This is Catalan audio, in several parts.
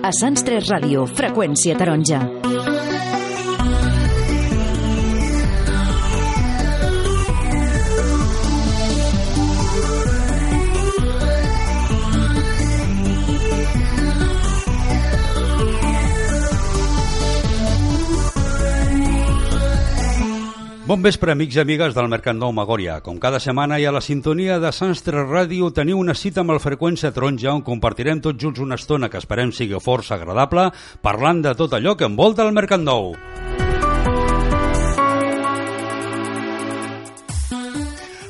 A Sants 3 Ràdio, freqüència taronja. Bon vespre, amics i amigues del Mercat Nou Magòria. Com cada setmana i a la sintonia de Sants 3 Ràdio teniu una cita amb el Freqüència Taronja on compartirem tots junts una estona que esperem sigui força agradable parlant de tot allò que envolta el Mercat Nou.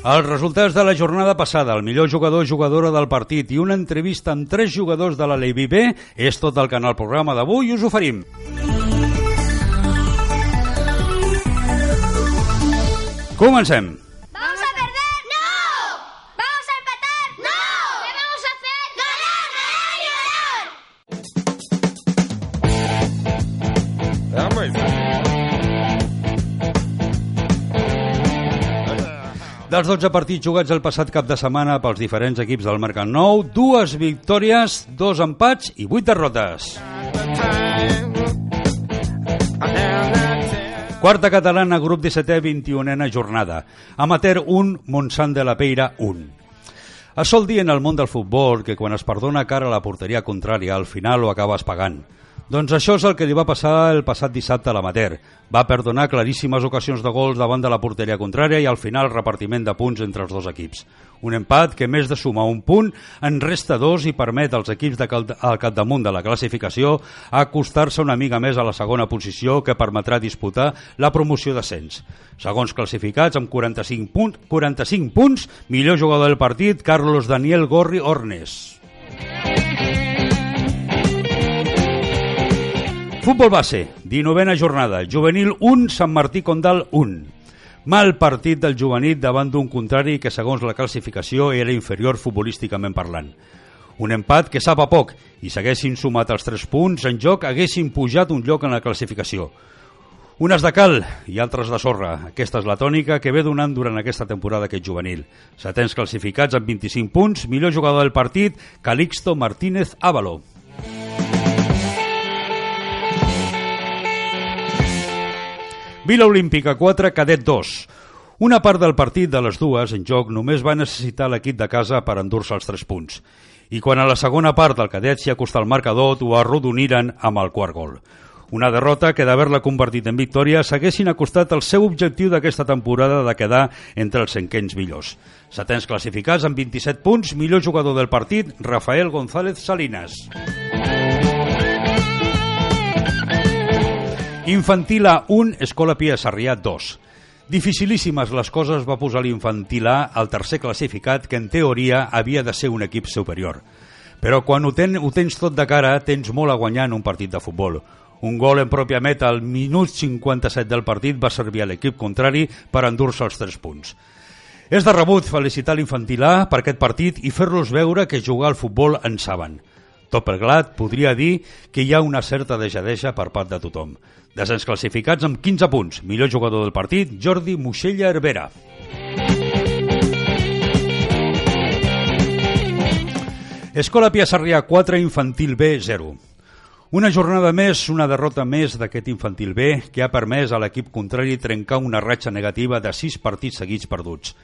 Els resultats de la jornada passada, el millor jugador jugadora del partit i una entrevista amb tres jugadors de la Levi B és tot el que en el programa d'avui us oferim. Comencem. ¿Vamos a perder? ¡No! ¿Vamos a empatar? ¡No! ¿Qué vamos a hacer? ¡Ganar, ganar y Dels 12 partits jugats el passat cap de setmana pels diferents equips del Mercat Nou, dues victòries, dos empats i vuit derrotes. Quarta catalana, grup 17è, 21a jornada. Amateur 1, Montsant de la Peira 1. Es sol dir en el món del futbol que quan es perdona cara a la porteria contrària, al final ho acabes pagant. Doncs això és el que li va passar el passat dissabte a l'amater. Va perdonar claríssimes ocasions de gols davant de la porteria contrària i al final repartiment de punts entre els dos equips. Un empat que, més de sumar un punt, en resta dos i permet als equips de cal al capdamunt de la classificació acostar-se una mica més a la segona posició que permetrà disputar la promoció d'ascens. Segons classificats, amb 45, punt, 45 punts, millor jugador del partit, Carlos Daniel Gorri Ornes. Futbol base, 19a jornada, juvenil 1, Sant Martí Condal 1. Mal partit del juvenil davant d'un contrari que, segons la classificació, era inferior futbolísticament parlant. Un empat que sap a poc i s'haguessin sumat els 3 punts en joc haguessin pujat un lloc en la classificació. Unes de cal i altres de sorra. Aquesta és la tònica que ve donant durant aquesta temporada aquest juvenil. Setens classificats amb 25 punts, millor jugador del partit, Calixto Martínez Ávalo. Vila Olímpica 4, Cadet 2. Una part del partit de les dues en joc només va necessitar l'equip de casa per endur-se els 3 punts. I quan a la segona part del cadet s'hi acostà el marcador, ho arrodoniren amb el quart gol. Una derrota que d'haver-la convertit en victòria s'haguessin acostat al seu objectiu d'aquesta temporada de quedar entre els cinquens millors. Setens classificats amb 27 punts, millor jugador del partit, Rafael González Salinas. Infantil A 1, Escola Pia Sarrià 2. Dificilíssimes les coses va posar l'Infantil A al tercer classificat que en teoria havia de ser un equip superior. Però quan ho, ten, ho tens tot de cara, tens molt a guanyar en un partit de futbol. Un gol en pròpia meta al minut 57 del partit va servir a l'equip contrari per endur-se els 3 punts. És de rebut felicitar l'Infantil A per aquest partit i fer-los veure que jugar al futbol en saben. Tot plegat podria dir que hi ha una certa dejadeja per part de tothom. Descens classificats amb 15 punts. Millor jugador del partit, Jordi Moixella Herbera. Escola Pia Sarrià 4, Infantil B 0. Una jornada més, una derrota més d'aquest Infantil B que ha permès a l'equip contrari trencar una ratxa negativa de 6 partits seguits perduts.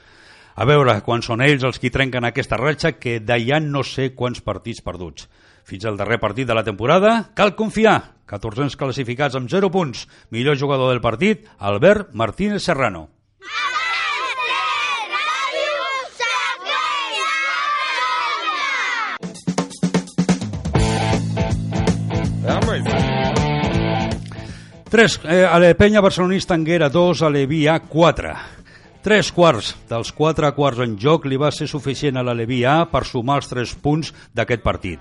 A veure, quan són ells els qui trenquen aquesta ratxa que d'allà no sé quants partits perduts. Fins al darrer partit de la temporada, cal confiar. 14 classificats amb 0 punts. Millor jugador del partit, Albert Martínez Serrano. Tres, eh, a la penya barcelonista Anguera 2, a l'Evia 4. Tres quarts dels quatre quarts en joc li va ser suficient a l'Aleví A per sumar els tres punts d'aquest partit.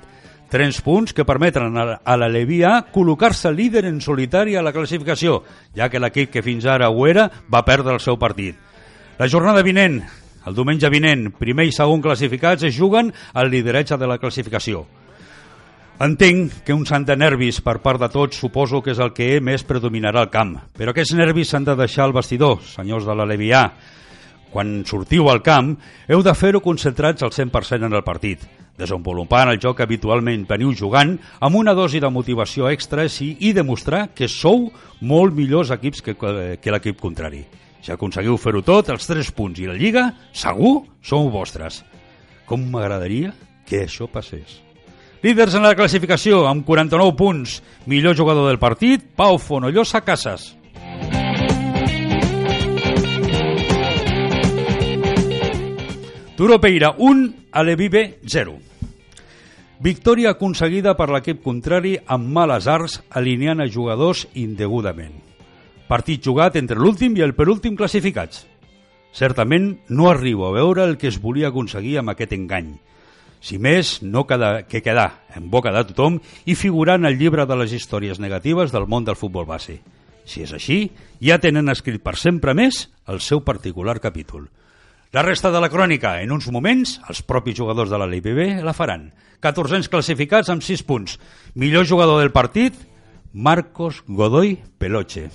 Tres punts que permeten a l'Aleví A col·locar-se líder en solitari a la classificació, ja que l'equip que fins ara ho era va perdre el seu partit. La jornada vinent, el diumenge vinent, primer i segon classificats es juguen al lideratge de la classificació. Entenc que un sant de nervis per part de tots suposo que és el que més predominarà al camp, però aquests nervis s'han de deixar al vestidor, senyors de la Levià. Quan sortiu al camp, heu de fer-ho concentrats al 100% en el partit, desenvolupant el joc habitualment veniu jugant amb una dosi de motivació extra sí, i demostrar que sou molt millors equips que, que l'equip contrari. Si aconseguiu fer-ho tot, els 3 punts i la Lliga, segur, sou vostres. Com m'agradaria que això passés. Líders en la classificació, amb 49 punts. Millor jugador del partit, Pau Fonollosa Casas. Turo Peira, 1, Alevive, 0. Victòria aconseguida per l'equip contrari amb males arts, alineant a jugadors indegudament. Partit jugat entre l'últim i el penúltim classificats. Certament no arribo a veure el que es volia aconseguir amb aquest engany. Si més, no queda, que quedar en boca de tothom i figurar en el llibre de les històries negatives del món del futbol base. Si és així, ja tenen escrit per sempre més el seu particular capítol. La resta de la crònica, en uns moments, els propis jugadors de la LIPB la faran. 14 classificats amb 6 punts. Millor jugador del partit, Marcos Godoy Peloche.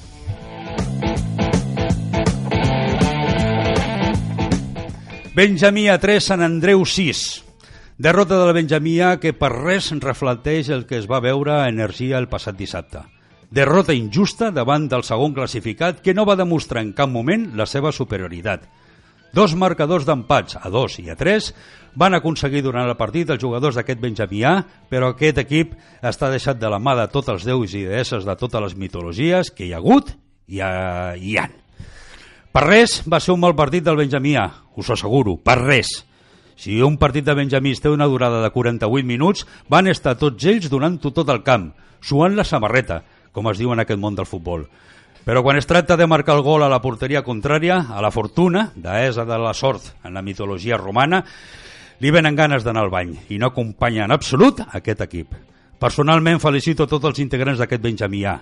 Benjamí a 3, Sant Andreu 6. Derrota de la Benjamia que per res reflecteix el que es va veure a Energia el passat dissabte. Derrota injusta davant del segon classificat que no va demostrar en cap moment la seva superioritat. Dos marcadors d'empats, a 2 i a 3, van aconseguir durant el partit els jugadors d'aquest benjamià, però aquest equip està deixat de la mà de tots els déus i deesses de totes les mitologies que hi ha hagut i ha, hi han. Per res va ser un mal partit del benjamià, us ho asseguro, per res. Si un partit de benjamís té una durada de 48 minuts, van estar tots ells donant-ho tot el camp, suant la samarreta, com es diu en aquest món del futbol. Però quan es tracta de marcar el gol a la porteria contrària, a la fortuna, deessa de la sort en la mitologia romana, li venen ganes d'anar al bany i no acompanya en absolut aquest equip. Personalment felicito tots els integrants d'aquest benjamià.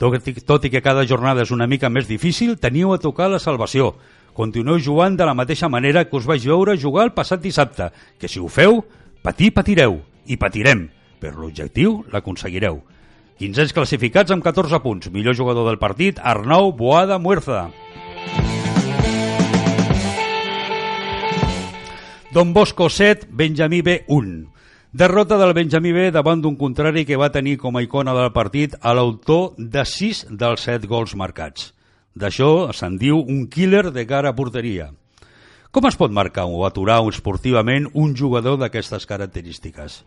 Tot, tot i que cada jornada és una mica més difícil, teniu a tocar la salvació. Continueu jugant de la mateixa manera que us vaig veure jugar el passat dissabte, que si ho feu, patir patireu, i patirem, però l'objectiu l'aconseguireu. 15 classificats amb 14 punts. Millor jugador del partit, Arnau Boada Muerza. Don Bosco 7, Benjamí B 1. Derrota del Benjamí B davant d'un contrari que va tenir com a icona del partit a l'autor de 6 dels 7 gols marcats. D'això se'n diu un killer de cara a porteria. Com es pot marcar o aturar esportivament un jugador d'aquestes característiques?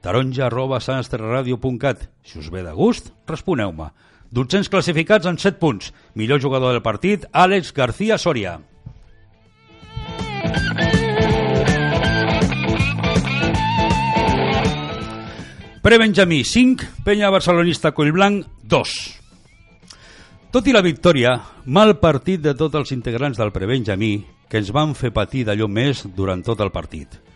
Taronja arroba sansterradio.cat. Si us ve de gust, responeu-me. 200 classificats amb 7 punts. Millor jugador del partit, Àlex García Soria. Pre-Benjamí, 5. Penya Barcelonista Collblanc, 2. Tot i la victòria, mal partit de tots els integrants del Prebenjamí que ens van fer patir d'allò més durant tot el partit.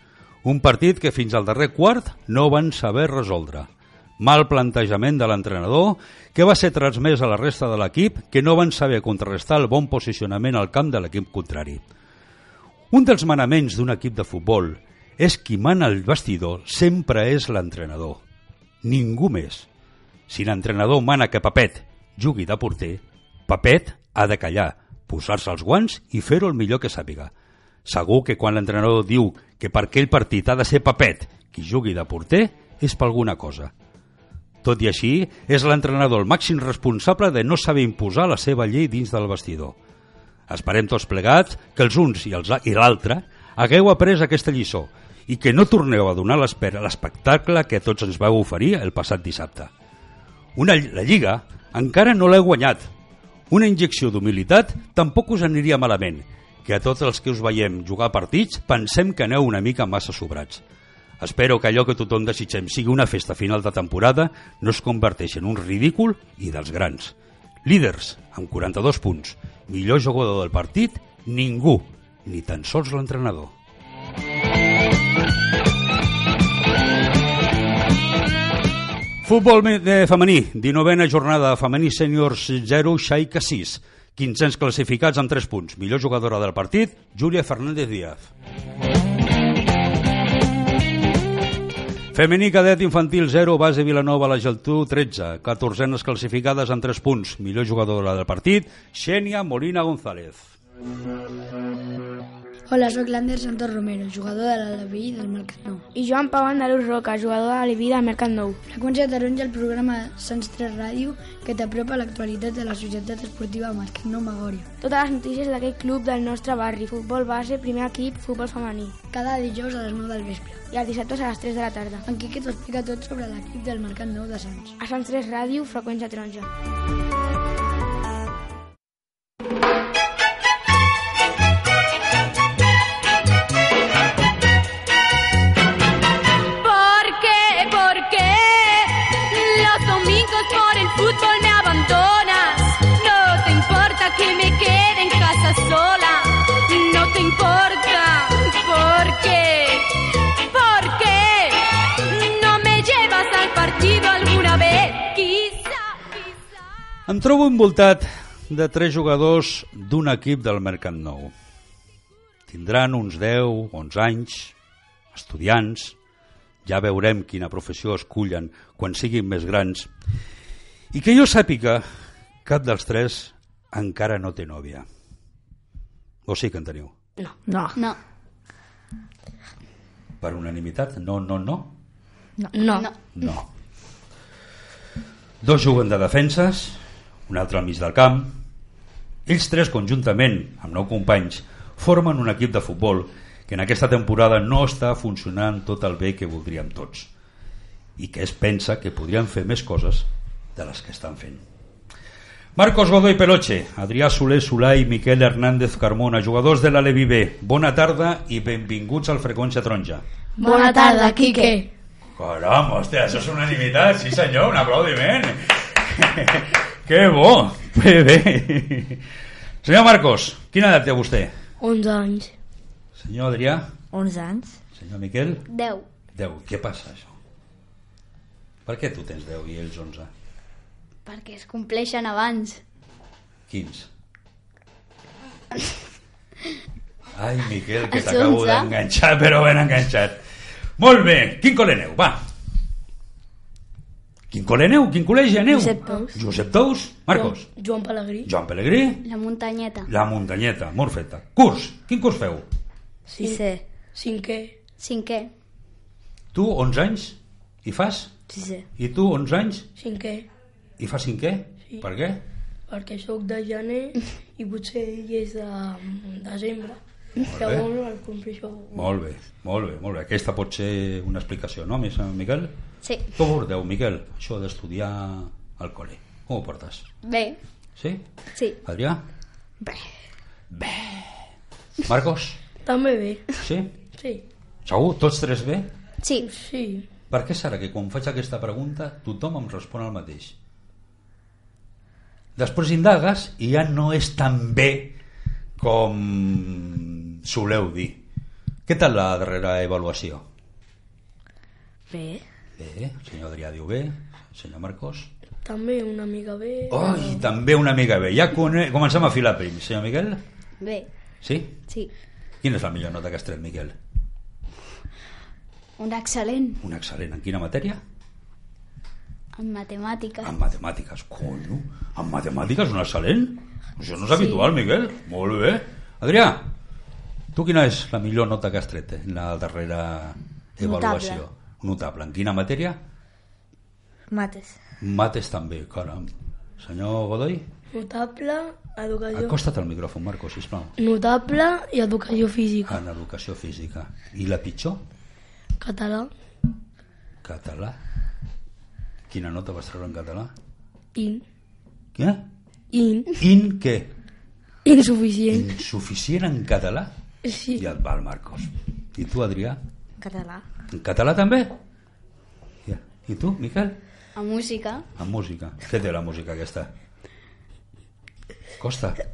Un partit que fins al darrer quart no van saber resoldre. Mal plantejament de l'entrenador que va ser transmès a la resta de l'equip que no van saber contrarrestar el bon posicionament al camp de l'equip contrari. Un dels manaments d'un equip de futbol és qui mana el vestidor sempre és l'entrenador. Ningú més. Si l'entrenador mana que Papet jugui de porter, Papet ha de callar, posar-se els guants i fer-ho el millor que sàpiga. Segur que quan l'entrenador diu que per aquell partit ha de ser Papet qui jugui de porter és per alguna cosa. Tot i així, és l'entrenador el màxim responsable de no saber imposar la seva llei dins del vestidor. Esperem tots plegats que els uns i els l'altre hagueu après aquesta lliçó i que no torneu a donar l'espera a l'espectacle que tots ens vau oferir el passat dissabte. Una, la Lliga encara no l'heu guanyat. Una injecció d'humilitat tampoc us aniria malament que a tots els que us veiem jugar partits pensem que aneu una mica massa sobrats. Espero que allò que tothom desitgem sigui una festa final de temporada no es converteixi en un ridícul i dels grans. Líders, amb 42 punts. Millor jugador del partit, ningú, ni tan sols l'entrenador. Futbol femení, 19a jornada femení sèniors 0, Xaica 6. 1500 classificats amb 3 punts. Millor jugadora del partit, Júlia Fernández Díaz. Femení cadet infantil 0, base Vilanova, la Geltrú 13, 14 classificades amb 3 punts. Millor jugadora del partit, Xènia Molina González. Hola, sóc l'Ander Santos Romero, jugador de l'Aleví del Mercat Nou. I Joan Pau Andalús Roca, jugador de l'Aleví del Mercat Nou. Freqüència Taronja, el programa Sants 3 Ràdio que t'apropa l'actualitat de la Societat Esportiva Mercat Nou Magòria. Totes les notícies d'aquest club del nostre barri, futbol base, primer equip, futbol femení. Cada dijous a les 9 del vespre. I els dissabtes a les 3 de la tarda. En Quique t'ho explica tot sobre l'equip del Mercat Nou de Sants. A Sants 3 Ràdio, freqüència taronja. ¿Por trobo envoltat de tres jugadors d'un equip del Mercat Nou. Tindran uns 10, 11 anys, estudiants, ja veurem quina professió escullen quan siguin més grans. I que jo sàpiga, cap dels tres encara no té nòvia. O sí que en teniu? No. No. Per unanimitat? No, no, no? No. No. No. Dos juguen de defenses, un altre al mig del camp. Ells tres, conjuntament, amb nou companys, formen un equip de futbol que en aquesta temporada no està funcionant tot el bé que voldríem tots i que es pensa que podrien fer més coses de les que estan fent. Marcos Godoy Peloche, Adrià Soler Solà i Miquel Hernández Carmona, jugadors de l'Alevi B. Bona tarda i benvinguts al Freqüència Taronja. Bona tarda, Quique. Caram, hòstia, això és unanimitat, sí senyor, un aplaudiment. Que bo, bé, bé. Senyor Marcos, quina edat té vostè? 11 anys. Senyor Adrià? 11 anys? Senyor Miquel? 10. 10. Què passa, això? Per què tu tens 10 i ells 11? Perquè es compleixen abans. 15. Ai, Miquel, que t'acabo 11. d'enganxar, però ben enganxat. Molt bé, quin col·le aneu? Va. Quin col·le aneu? Quin col·legi aneu? Josep Tous. Josep Tous? Marcos? Joan Pellegrí. Joan Pellegrí? La muntanyeta. La muntanyeta, molt feta. Curs, quin curs feu? Sisè. Cinquè. Cinquè. Tu, 11 anys, i fas? Sisè. I tu, 11 anys, Cinquè. i fas cinquè? Sí. Per què? Perquè sóc de gener i potser ell és de desembre. Molt bé. Llavors el compleixo. Molt bé, molt bé, molt bé. Aquesta pot ser una explicació, no, Miquel? Sí. Com ho porteu, Miquel, això d'estudiar al col·le? Com ho portes? Bé. Sí? Sí. Adrià? Bé. Bé. Marcos? També bé. Sí? Sí. Segur? Tots tres bé? Sí. Sí. Per què serà que quan faig aquesta pregunta tothom em respon el mateix? Després indagues i ja no és tan bé com soleu dir. Què tal la darrera avaluació? Bé. Bé, el senyor Adrià diu bé, el senyor Marcos... També una mica bé. Oh, i també una mica bé. Ja cone... comencem a filar prim. Senyor Miquel? Bé. Sí? Sí. Quina és la millor nota que has tret, Miquel? Un excel·lent. Un excel·lent. En quina matèria? En matemàtiques. En matemàtiques. Conyo, en matemàtiques un excel·lent? Això no és habitual, Miquel. Molt bé. Adrià, tu quina és la millor nota que has tret en la darrera avaluació? Notable. En quina matèria? Mates. Mates també, caram. Senyor Godoy, Notable, educació... acosta't al micròfon, Marco, sisplau. Notable i educació física. En educació física. I la pitjor? Català, Català. Quina nota vas treure en català? in. Què? In. In què? Insuficient. Insuficient en català? Sí. I et val, Marcos. I tu, Adrià? Català. En català també? Ja. I tu, Miquel? En música. En música. Què té la música aquesta? Costa? Eh?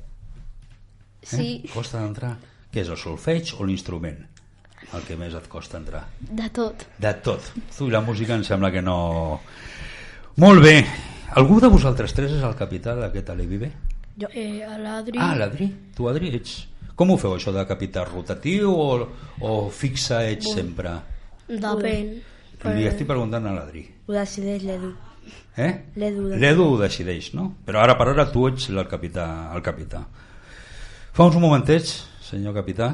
Sí. Costa d'entrar? Què és, el solfeig o l'instrument? El que més et costa entrar. De tot. De tot. Tu i la música em sembla que no... Molt bé. Algú de vosaltres tres és el capità d'aquest Alevi B? Jo. Eh, a l'Adri... Ah, l'Adri. Tu, Adri, ets... Com ho feu, això de capità rotatiu o, o fixa ets sempre? Depèn. Li estic preguntant a l'Adri. Ho decideix l'Edu. Eh? L'Edu. Ho decideix, no? Però ara per ara tu ets el capità. El capità. Fa uns momentets, senyor capità,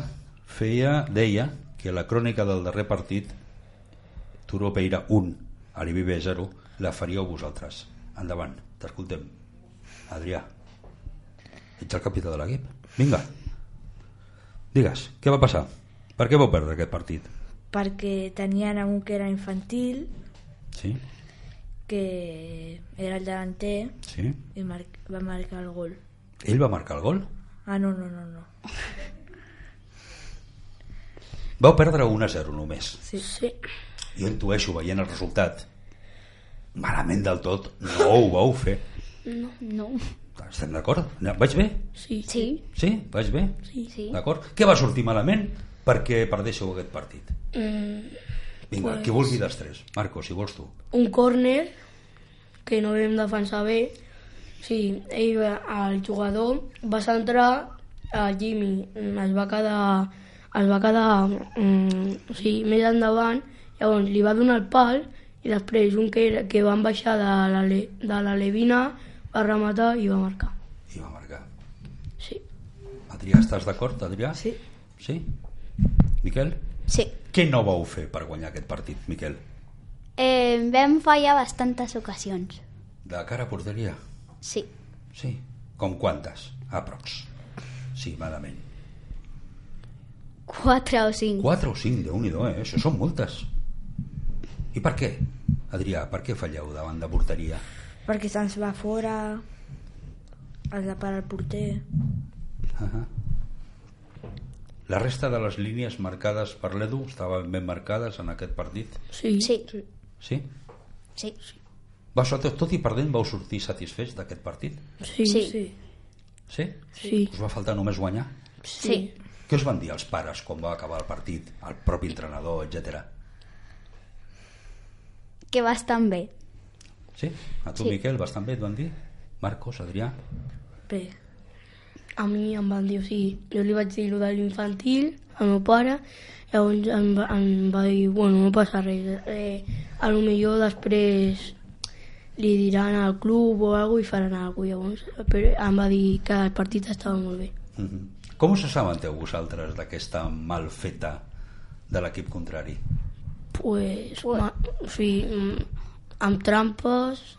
feia, deia que la crònica del darrer partit Turó Peira 1, Alibibe 0, la faríeu vosaltres. Endavant, t'escoltem. Adrià, ets el capità de l'equip. Vinga. Digues, què va passar? Per què vau perdre aquest partit? Perquè tenien un que era infantil, Sí? que era el delanter, Sí? i mar va marcar el gol. Ell va marcar el gol? Ah, no, no, no, no. Vau perdre 1 a 0 només. Sí. Sí. Jo intueixo, veient el resultat, malament del tot, no ho vau fer. No. Estem d'acord? Vaig bé? Sí. Sí. Sí? Vaig bé? Sí. sí. D'acord? Què va sortir malament perquè perdéssiu aquest partit? Mm, Vinga, Pues- qui vulgui dels tres. Marco, si vols tu. un córner que no vam defensar bé. Sí, ell, el jugador va centrar, el Jimmy mm, es va quedar, es va quedar mm, o sigui, més endavant, llavors li va donar el pal i després un que, era, que van baixar de la, le- de la Levina va rematar i va marcar. I va marcar. Sí. Adrià, estàs d'acord, Adrià? Sí. Sí? Miquel? Sí. Què no vau fer per guanyar aquest partit, Miquel? Eh, vam fallar bastantes ocasions. De cara a porteria? Sí. Sí. Com quantes? Aprox. Sí, malament. Quatre o cinc. 4 o 5, déu nhi eh? Això són moltes. I per què? Adrià, per què falleu davant de porteria? Perquè se'ns va fora, has de parar el porter. Uh -huh. La resta de les línies marcades per l'Edu estaven ben marcades en aquest partit? Sí. Sí. Sí? Sí. Va, tot, tot i perdent vau sortir satisfets d'aquest partit? Sí. Sí. Sí. Sí? Sí. Us va faltar només guanyar? Sí. Què us van dir els pares quan va acabar el partit? El propi entrenador, etc. Que bastant bé. Sí? A tu, Sí. Miquel, bastant bé et van dir? Marcos, Adrià? Bé. A mi em van dir, o sigui, jo li vaig dir allò de l'infantil al meu pare, llavors em va, em va dir, bueno, no passa res, eh, a lo millor després li diran al club o alguna i faran alguna cosa, llavors però em va dir que el partit estava molt bé. Mm -hmm. Com us assabenteu vosaltres d'aquesta malfeta de l'equip contrari? Pues, ma, o sigui, mm, amb trampes,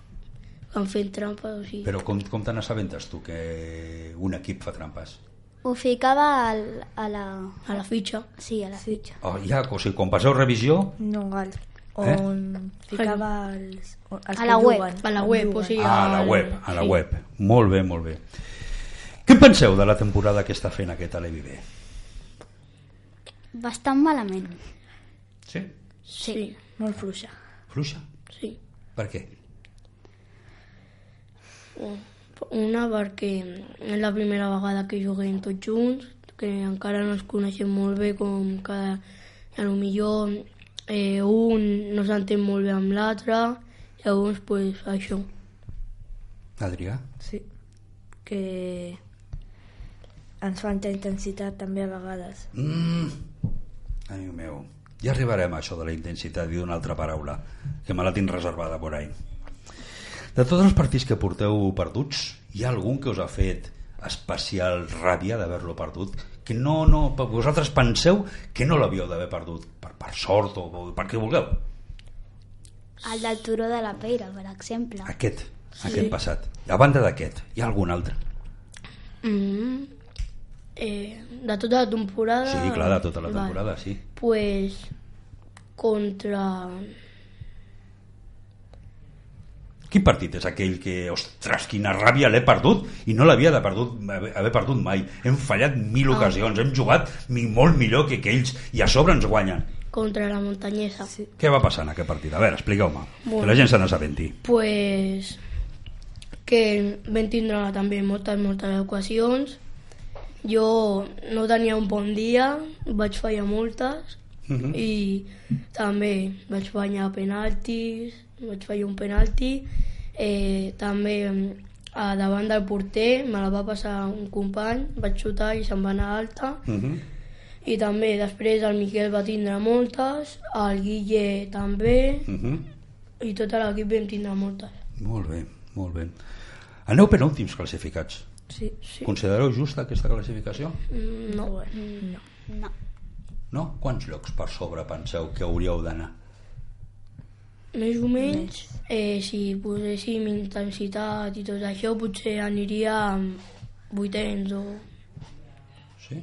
van fent trampes, o sigui, Però com, com te n'assabentes tu que un equip fa trampes? Ho ficava al, a la... a la fitxa. Sí, a la fitxa. Oh, ja, o sigui, quan passeu revisió... No, al, Eh? on ficava els, els A la web. juguen, A la web, o sigui, Ah, a la web, a la sí. web. Molt bé, molt bé. Què en penseu de la temporada que està fent aquest Alevive? Bastant malament. Sí? Sí. Sí, Molt fluixa. Fluixa? sí. Per què? Una perquè és la primera vegada que juguem tots junts, que encara no ens coneixem molt bé com cada... A lo millor eh, un no s'entén molt bé amb l'altre, llavors pues, això. Adrià? Sí. Que ens falta intensitat també a vegades. Mm. Amic meu, ja arribarem a això de la intensitat i d'una altra paraula, que me la tinc reservada por ahí. De tots els partits que porteu perduts, hi ha algun que us ha fet especial ràbia d'haver-lo perdut? Que no, no, vosaltres penseu que no l'havíeu d'haver perdut, per, per sort o, o per què vulgueu? El del turó de la Peira, per exemple. Aquest, aquest passat. A banda d'aquest, hi ha algun altre? Mm, eh, de tota la temporada... Sí, clar, de tota la Vale. temporada, sí. Pues contra... Quin partit és aquell que, ostres, quina ràbia l'he perdut i no l'havia de perdut, haver haver perdut mai. Hem fallat mil ocasions, hem jugat molt millor que aquells i a sobre ens guanyen. contra la muntanyesa. Sí. Què va passar en aquest partit? A veure, expliqueu-me, Bueno. que la gent se n'assabenti. Pues que vam tindre també moltes, moltes ocasions. Jo no tenia un bon dia, vaig fallar moltes Mhm. i també vaig fallar penaltis, vaig fallar un penalti, eh, també a davant del porter me la va passar un company, vaig xutar i se'n va anar alta Uh -huh. i també després el Miquel va tindre moltes, el Guille també Uh -huh. i tot l'equip vam tindre moltes. Molt bé, molt bé. Aneu penúltims classificats. Sí. Sí. Considereu justa aquesta classificació? Mm, No. No. No. No? Quants llocs per sobre penseu que hauríeu d'anar? Més o menys, eh, si poséssim intensitat i tot això, potser aniria amb vuitens o... Sí?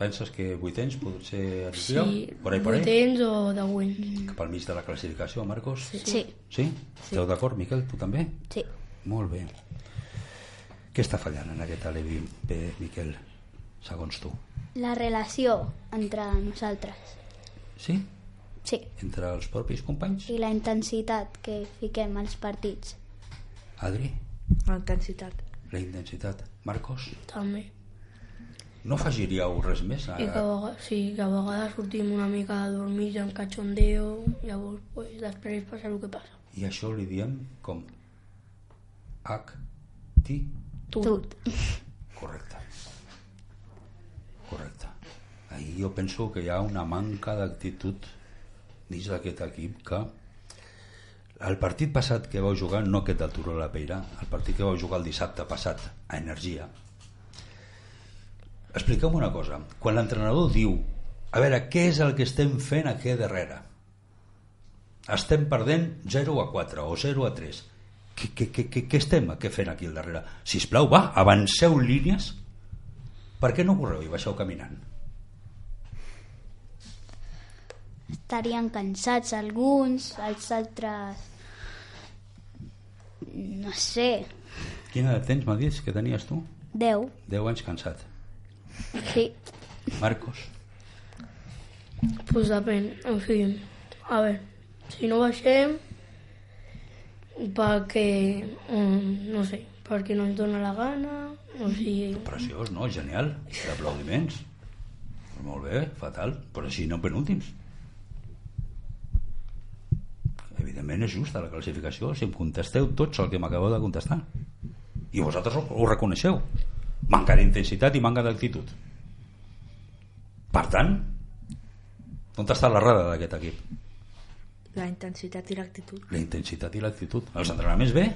Penses que vuitens potser aniríeu? Sí, por ahí, por ahí? vuitens o deuents. Cap al mig de la classificació, Marcos? Sí. Sí? Esteu d'acord, Miquel? Tu també? Sí. Molt bé. Què està fallant en aquest bé, Miquel, segons tu? La relació entre nosaltres. Sí? Sí. Entre els propis companys? I la intensitat que fiquem als partits. Adri? La intensitat. La intensitat. Marcos? També. No afegiríeu res més? A... I que a vegades, sí, que a vegades sortim una mica de dormir en cachondeo, llavors pues, després passa el que passa. I això li diem com H, T, Tot. correcte. Correcte. Ahir jo penso que hi ha una manca d'actitud dins d'aquest equip que el partit passat que vau jugar, no aquest del Turó de la Peira, el partit que vau jugar el dissabte passat a Energia, expliqueu una cosa. Quan l'entrenador diu a veure, què és el que estem fent aquí darrere? Estem perdent 0 a 4 o 0 a 3. Què, què, què, què, estem què fent aquí al darrere? Si plau, va, avanceu línies. Per què no correu i baixeu caminant? Estarien cansats alguns, els altres... No sé, Quina edat tens, m'ha dit, que tenies tu? 10. 10 anys cansat. Sí. Marcos? Pues depèn, en fi, a veure, si no baixem, perquè, mm, no sé, perquè no ens dona la gana, o sigui, Preciós, no? Genial. D'aplaudiments. Molt bé, fatal. Però així no penúltims. Evidentment és justa la classificació si em contesteu tots el que m'acabeu de contestar. I vosaltres ho, ho reconeixeu. Manca d'intensitat i manca d'actitud. Per tant, on està l'errada d'aquest equip? La intensitat i l'actitud. La intensitat i l'actitud. Els entrenaments bé?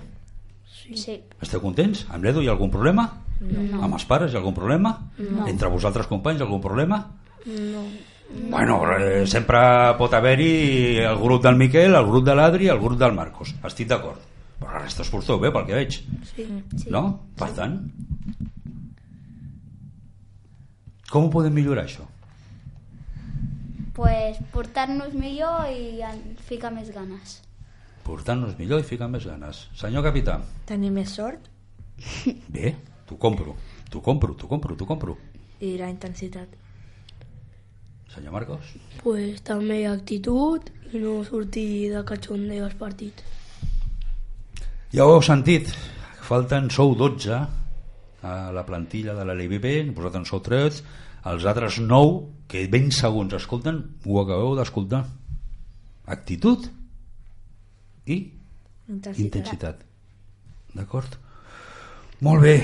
Sí. Esteu contents? Amb l'Edu hi ha algun problema? No. Amb els pares hi ha algun problema? No. Entre vosaltres companys hi ha algun problema? no. Bueno, eh, sempre pot haver-hi el grup del Miquel, el grup de l'Adri i el grup del Marcos. Estic d'acord. Però la resta us porteu bé, pel que veig. Sí. sí. No? Per tant... Com ho podem millorar, això? Pues portar-nos millor i ficar més ganes. Portar-nos millor i ficar més ganes. Senyor capità, Tenir més sort bé, t'ho compro. T'ho compro, t'ho compro, t'ho compro. i la intensitat. Senyor Marcos? Pues també actitud i no sortir de cachondeo als partits. Ja ho heu sentit, falten sou 12 a la plantilla de la LBB, vosaltres en sou 3, els altres 9, que ben segons escolten, ho acabeu d'escoltar. Actitud i Intensitat. intensitat. D'acord? Molt bé,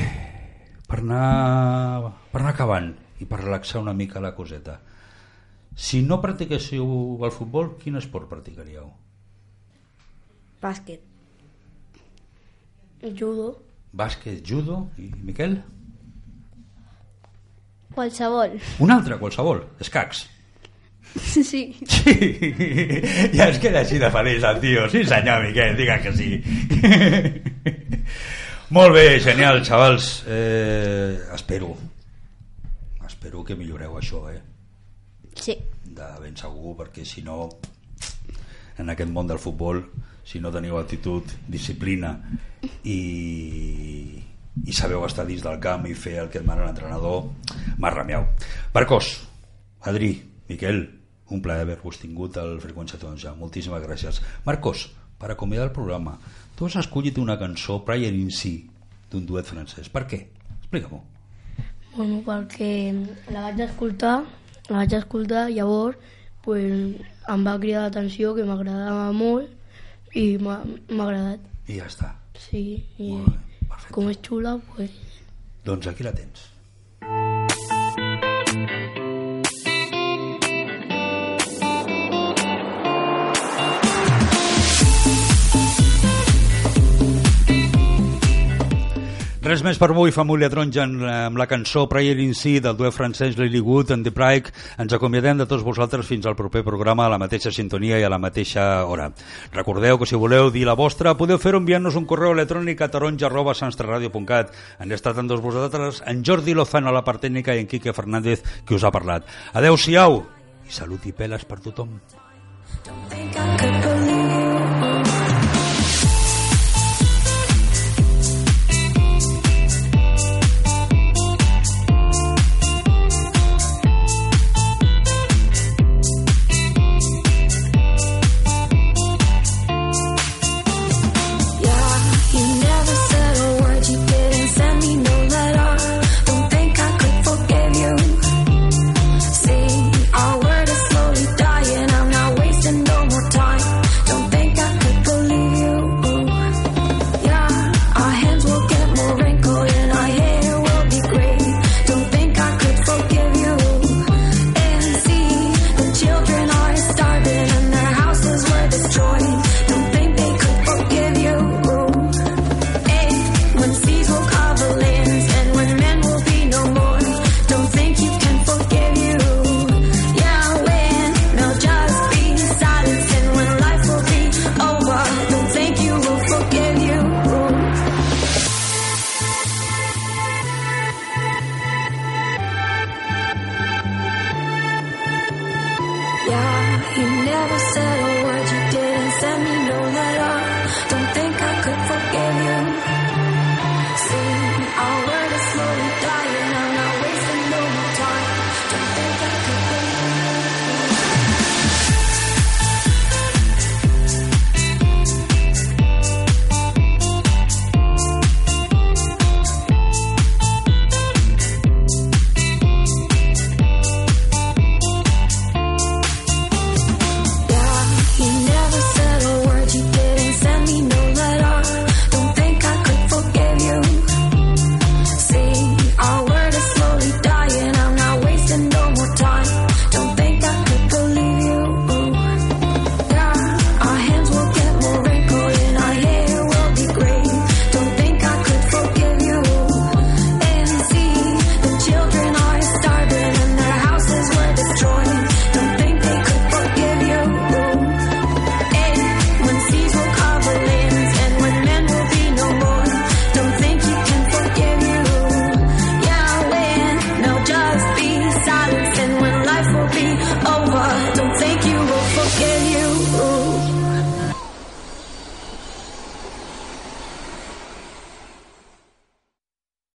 per anar, per anar acabant i per relaxar una mica la coseta. Si no practiquéssiu el futbol, quin esport practicaríeu? Bàsquet. Judo, Bàsquet, judo i Miquel? Qualsevol. Un altre, qualsevol, escacs. Sí. Sí, ja es queda així de feliç el tio. Sí senyor Miquel, diga que sí. Molt bé, genial, xavals. Eh, espero, espero que milloreu això, eh? Sí. De ben segur, perquè si no, en aquest món del futbol, si no teniu actitud, disciplina i, i sabeu estar dins del camp i fer el que et mana l'entrenador, marramiau. Marcos, Adri, Miquel, un plaer haver-vos tingut al Freqüència Taronja. Moltíssimes gràcies. Marcos, per acomiadar el programa, tu has escollit una cançó, Prayer in Si, d'un duet francès. Per què? Explica-m'ho. bueno, perquè la vaig escoltar, la vaig escoltar, llavors pues, em va cridar l'atenció que m'agradava molt i m'ha m'ha agradat. I ja està. Sí, i Molt bé, perfecte. com és xula, pues, Doncs aquí la tens. Res més per avui, família Taronja, amb, la cançó Prayer in Sea del duet francès Lily Wood and the Pride. Ens acomiadem de tots vosaltres fins al proper programa a la mateixa sintonia i a la mateixa hora. Recordeu que si voleu dir la vostra, podeu fer-ho enviant-nos un correu electrònic a taronja arroba sanstraradio.cat. Han estat amb tots vosaltres en Jordi Lozano a la part tècnica i en Quique Fernández que us ha parlat. Adeu-siau i salut i peles per tothom. Yeah,